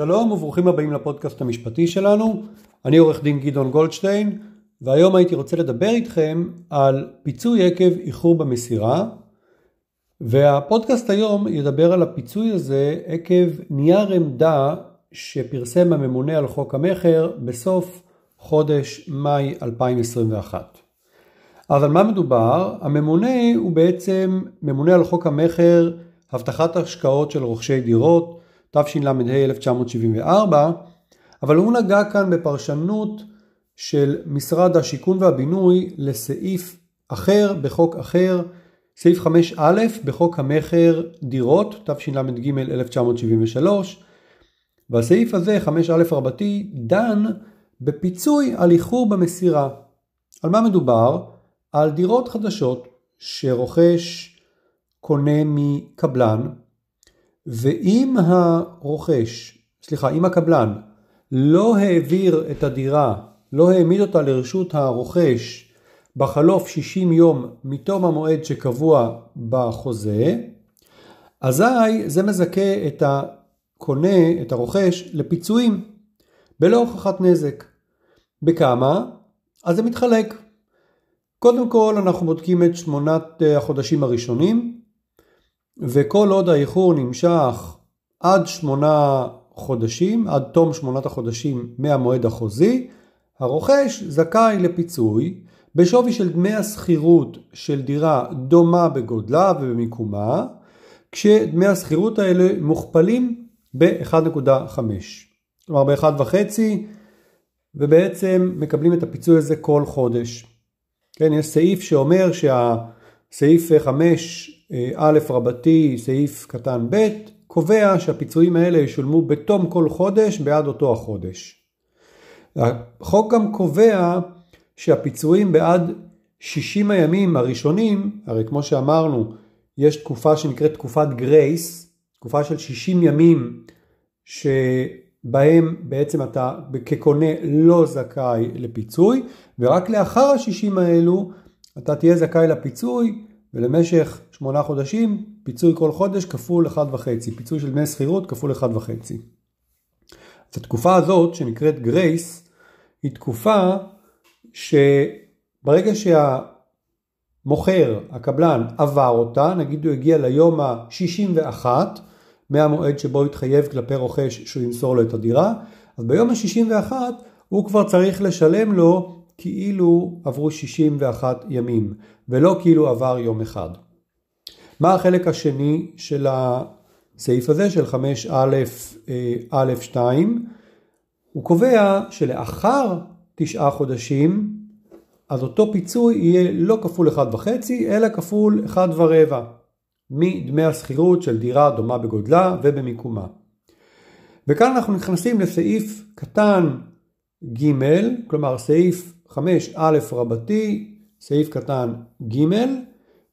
שלום וברוכים הבאים לפודקאסט המשפטי שלנו. אני עורך דין גדעון גולדשטיין, והיום הייתי רוצה לדבר איתכם על פיצוי עקב איחור במסירה, והפודקאסט היום ידבר על הפיצוי הזה עקב נייר עמדה שפרסם הממונה על חוק המכר בסוף חודש מאי 2021. אז על מה מדובר? הממונה הוא בעצם ממונה על חוק המכר, הבטחת השקעות של רוכשי דירות, תשל"ה 1974, אבל הוא נגע כאן בפרשנות של משרד השיכון והבינוי לסעיף אחר בחוק אחר, סעיף 5א בחוק המכר דירות, תשל"ג 1973, והסעיף הזה, 5א רבתי, דן בפיצוי על איחור במסירה. על מה מדובר? על דירות חדשות שרוכש קונה מקבלן ואם הרוכש, סליחה, אם הקבלן לא העביר את הדירה, לא העמיד אותה לרשות הרוכש בחלוף 60 יום מתום המועד שקבוע בחוזה, אזי זה מזכה את הקונה, את הרוכש, לפיצויים בלא הוכחת נזק. בכמה? אז זה מתחלק. קודם כל אנחנו בודקים את שמונת החודשים הראשונים, וכל עוד האיחור נמשך עד שמונה חודשים, עד תום שמונת החודשים מהמועד החוזי, הרוכש זכאי לפיצוי בשווי של דמי השכירות של דירה דומה בגודלה ובמיקומה, כשדמי השכירות האלה מוכפלים ב-1.5. כלומר ב-1.5 ובעצם מקבלים את הפיצוי הזה כל חודש. כן, יש סעיף שאומר שהסעיף 5 א' רבתי סעיף קטן ב' קובע שהפיצויים האלה ישולמו בתום כל חודש בעד אותו החודש. החוק גם קובע שהפיצויים בעד 60 הימים הראשונים, הרי כמו שאמרנו, יש תקופה שנקראת תקופת גרייס, תקופה של 60 ימים שבהם בעצם אתה כקונה לא זכאי לפיצוי, ורק לאחר ה-60 האלו אתה תהיה זכאי לפיצוי ולמשך שמונה חודשים פיצוי כל חודש כפול 1.5, פיצוי של דמי שכירות כפול 1.5. אז התקופה הזאת שנקראת גרייס היא תקופה שברגע שהמוכר, הקבלן, עבר אותה, נגיד הוא הגיע ליום ה-61 מהמועד שבו התחייב כלפי רוכש שהוא ימסור לו את הדירה, אז ביום ה-61 הוא כבר צריך לשלם לו כאילו עברו 61 ימים, ולא כאילו עבר יום אחד. מה החלק השני של הסעיף הזה, של 5א(א2)? הוא קובע שלאחר תשעה חודשים, אז אותו פיצוי יהיה לא כפול 1.5, אלא כפול 1 ורבע, מדמי השכירות של דירה דומה בגודלה ובמיקומה. וכאן אנחנו נכנסים לסעיף קטן ג', כלומר סעיף 5א רבתי, סעיף קטן ג',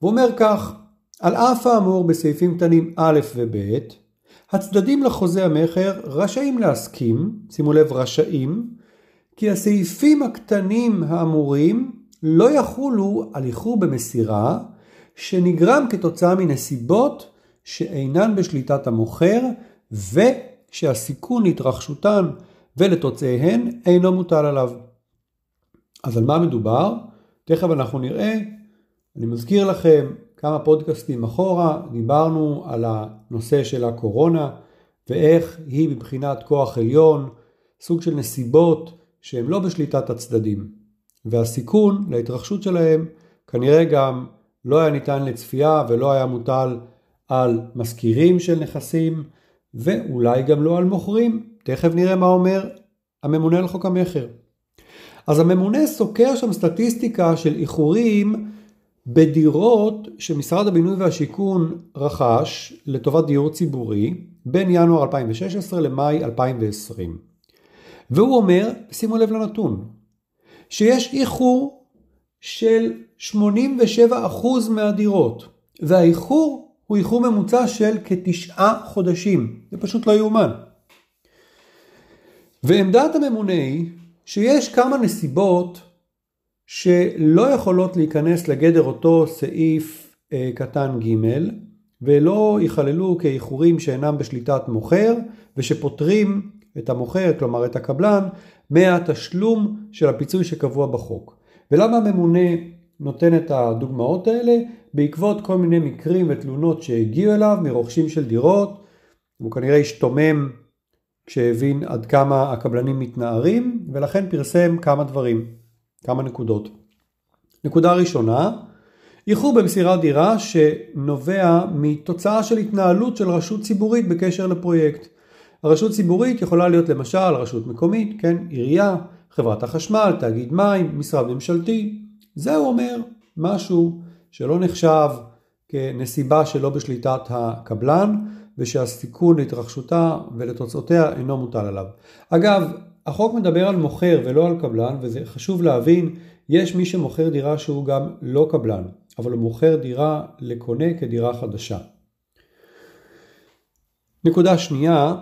ואומר כך, על אף האמור בסעיפים קטנים א' וב', הצדדים לחוזה המכר רשאים להסכים, שימו לב רשאים, כי הסעיפים הקטנים האמורים לא יחולו על איחור במסירה שנגרם כתוצאה מנסיבות שאינן בשליטת המוכר ושהסיכון להתרחשותן ולתוצאיהן אינו מוטל עליו. אז על מה מדובר? תכף אנחנו נראה. אני מזכיר לכם כמה פודקאסטים אחורה, דיברנו על הנושא של הקורונה ואיך היא מבחינת כוח עליון, סוג של נסיבות שהן לא בשליטת הצדדים. והסיכון להתרחשות שלהם כנראה גם לא היה ניתן לצפייה ולא היה מוטל על משכירים של נכסים ואולי גם לא על מוכרים. תכף נראה מה אומר הממונה על חוק המכר. אז הממונה סוקר שם סטטיסטיקה של איחורים בדירות שמשרד הבינוי והשיכון רכש לטובת דיור ציבורי בין ינואר 2016 למאי 2020. והוא אומר, שימו לב לנתון, שיש איחור של 87% מהדירות, והאיחור הוא איחור ממוצע של כתשעה חודשים. זה פשוט לא יאומן. ועמדת הממונה היא שיש כמה נסיבות שלא יכולות להיכנס לגדר אותו סעיף אה, קטן ג' ולא ייכללו כאיחורים שאינם בשליטת מוכר ושפותרים את המוכר, כלומר את הקבלן, מהתשלום של הפיצוי שקבוע בחוק. ולמה הממונה נותן את הדוגמאות האלה? בעקבות כל מיני מקרים ותלונות שהגיעו אליו מרוכשים של דירות, הוא כנראה השתומם כשהבין עד כמה הקבלנים מתנערים, ולכן פרסם כמה דברים, כמה נקודות. נקודה ראשונה, איחור במסירת דירה שנובע מתוצאה של התנהלות של רשות ציבורית בקשר לפרויקט. הרשות ציבורית יכולה להיות למשל רשות מקומית, כן, עירייה, חברת החשמל, תאגיד מים, משרד ממשלתי. זה אומר משהו שלא נחשב כנסיבה שלא בשליטת הקבלן ושהסיכון להתרחשותה ולתוצאותיה אינו מוטל עליו. אגב, החוק מדבר על מוכר ולא על קבלן וזה חשוב להבין, יש מי שמוכר דירה שהוא גם לא קבלן, אבל הוא מוכר דירה לקונה כדירה חדשה. נקודה שנייה,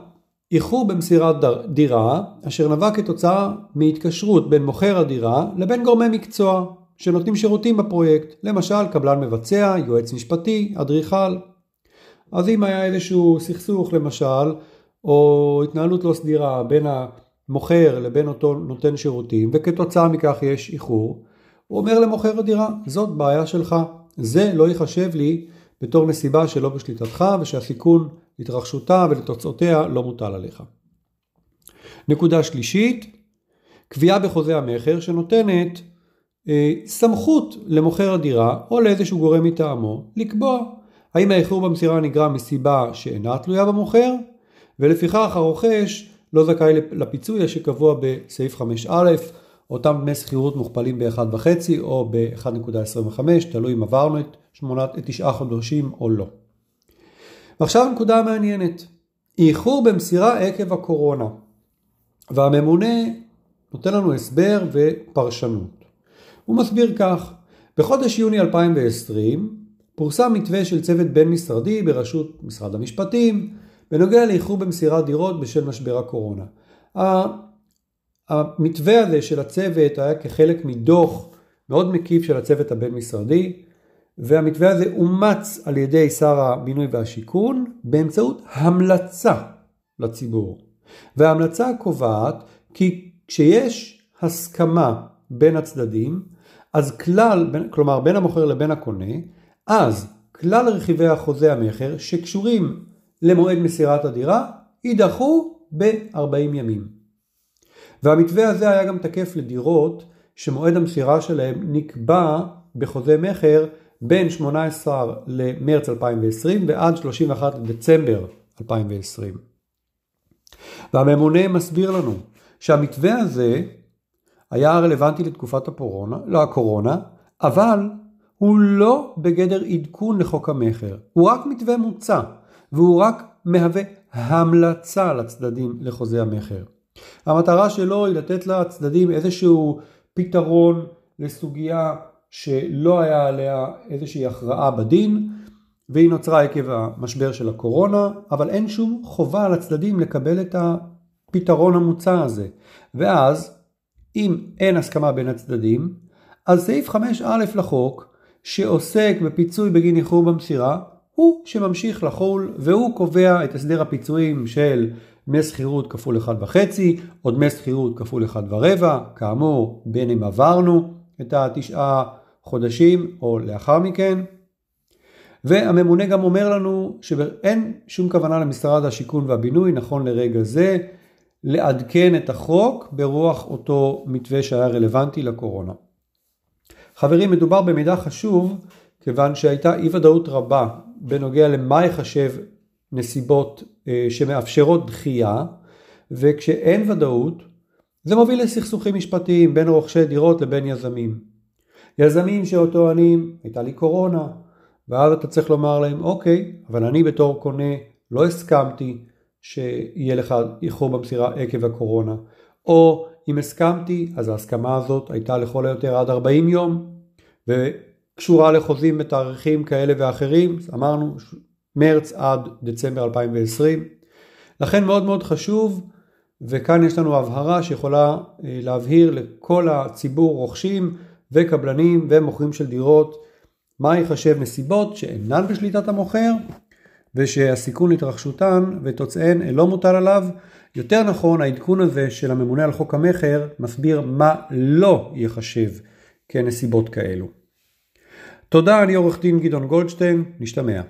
איחור במסירת דירה אשר נבע כתוצאה מהתקשרות בין מוכר הדירה לבין גורמי מקצוע שנותנים שירותים בפרויקט, למשל קבלן מבצע, יועץ משפטי, אדריכל. אז אם היה איזשהו סכסוך למשל, או התנהלות לא סדירה בין המוכר לבין אותו נותן שירותים, וכתוצאה מכך יש איחור, הוא אומר למוכר הדירה, זאת בעיה שלך, זה לא ייחשב לי בתור נסיבה שלא בשליטתך ושהסיכון להתרחשותה ולתוצאותיה לא מוטל עליך. נקודה שלישית, קביעה בחוזה המכר שנותנת אה, סמכות למוכר הדירה או לאיזשהו גורם מטעמו לקבוע האם האיחור במסירה נגרם מסיבה שאינה תלויה במוכר ולפיכך הרוכש לא זכאי לפיצוי שקבוע בסעיף 5א אותם דמי שכירות מוכפלים ב-1.5 או ב-1.25 תלוי אם עברנו את שמונת, תשעה חודשים או לא. ועכשיו נקודה מעניינת איחור במסירה עקב הקורונה והממונה נותן לנו הסבר ופרשנות. הוא מסביר כך, בחודש יוני 2020 פורסם מתווה של צוות בין משרדי בראשות משרד המשפטים בנוגע לאיחור במסירת דירות בשל משבר הקורונה. המתווה הזה של הצוות היה כחלק מדוח מאוד מקיף של הצוות הבין משרדי והמתווה הזה אומץ על ידי שר הבינוי והשיכון באמצעות המלצה לציבור. וההמלצה קובעת כי כשיש הסכמה בין הצדדים, אז כלל, כלומר בין המוכר לבין הקונה, אז כלל רכיבי החוזה המכר שקשורים למועד מסירת הדירה יידחו ב-40 ימים. והמתווה הזה היה גם תקף לדירות שמועד המסירה שלהם נקבע בחוזה מכר בין 18 למרץ 2020 ועד 31 לדצמבר 2020. והממונה מסביר לנו שהמתווה הזה היה רלוונטי לתקופת הקורונה, לא הקורונה, אבל הוא לא בגדר עדכון לחוק המכר, הוא רק מתווה מוצע, והוא רק מהווה המלצה לצדדים לחוזה המכר. המטרה שלו היא לתת לצדדים איזשהו פתרון לסוגיה שלא היה עליה איזושהי הכרעה בדין, והיא נוצרה עקב המשבר של הקורונה, אבל אין שום חובה לצדדים לקבל את הפתרון המוצע הזה. ואז, אם אין הסכמה בין הצדדים, אז סעיף 5א לחוק, שעוסק בפיצוי בגין איחור במסירה, הוא שממשיך לחול והוא קובע את הסדר הפיצויים של דמי שכירות כפול 1.5 או דמי שכירות כפול 1.4, כאמור בין אם עברנו את התשעה חודשים או לאחר מכן. והממונה גם אומר לנו שאין שום כוונה למשרד השיכון והבינוי נכון לרגע זה לעדכן את החוק ברוח אותו מתווה שהיה רלוונטי לקורונה. חברים, מדובר במידע חשוב כיוון שהייתה אי ודאות רבה בנוגע למה יחשב נסיבות אה, שמאפשרות דחייה וכשאין ודאות זה מוביל לסכסוכים משפטיים בין רוכשי דירות לבין יזמים. יזמים שטוענים הייתה לי קורונה ואז אתה צריך לומר להם אוקיי אבל אני בתור קונה לא הסכמתי שיהיה לך איחור במסירה עקב הקורונה או אם הסכמתי אז ההסכמה הזאת הייתה לכל היותר עד 40 יום וקשורה לחוזים בתאריכים כאלה ואחרים אמרנו מרץ עד דצמבר 2020 לכן מאוד מאוד חשוב וכאן יש לנו הבהרה שיכולה אה, להבהיר לכל הציבור רוכשים וקבלנים ומוכרים של דירות מה ייחשב נסיבות שאינן בשליטת המוכר ושהסיכון להתרחשותן ותוצאיהן לא מוטל עליו. יותר נכון, העדכון הזה של הממונה על חוק המכר מסביר מה לא ייחשב כנסיבות כאלו. תודה, אני עורך דין גדעון גולדשטיין, נשתמע.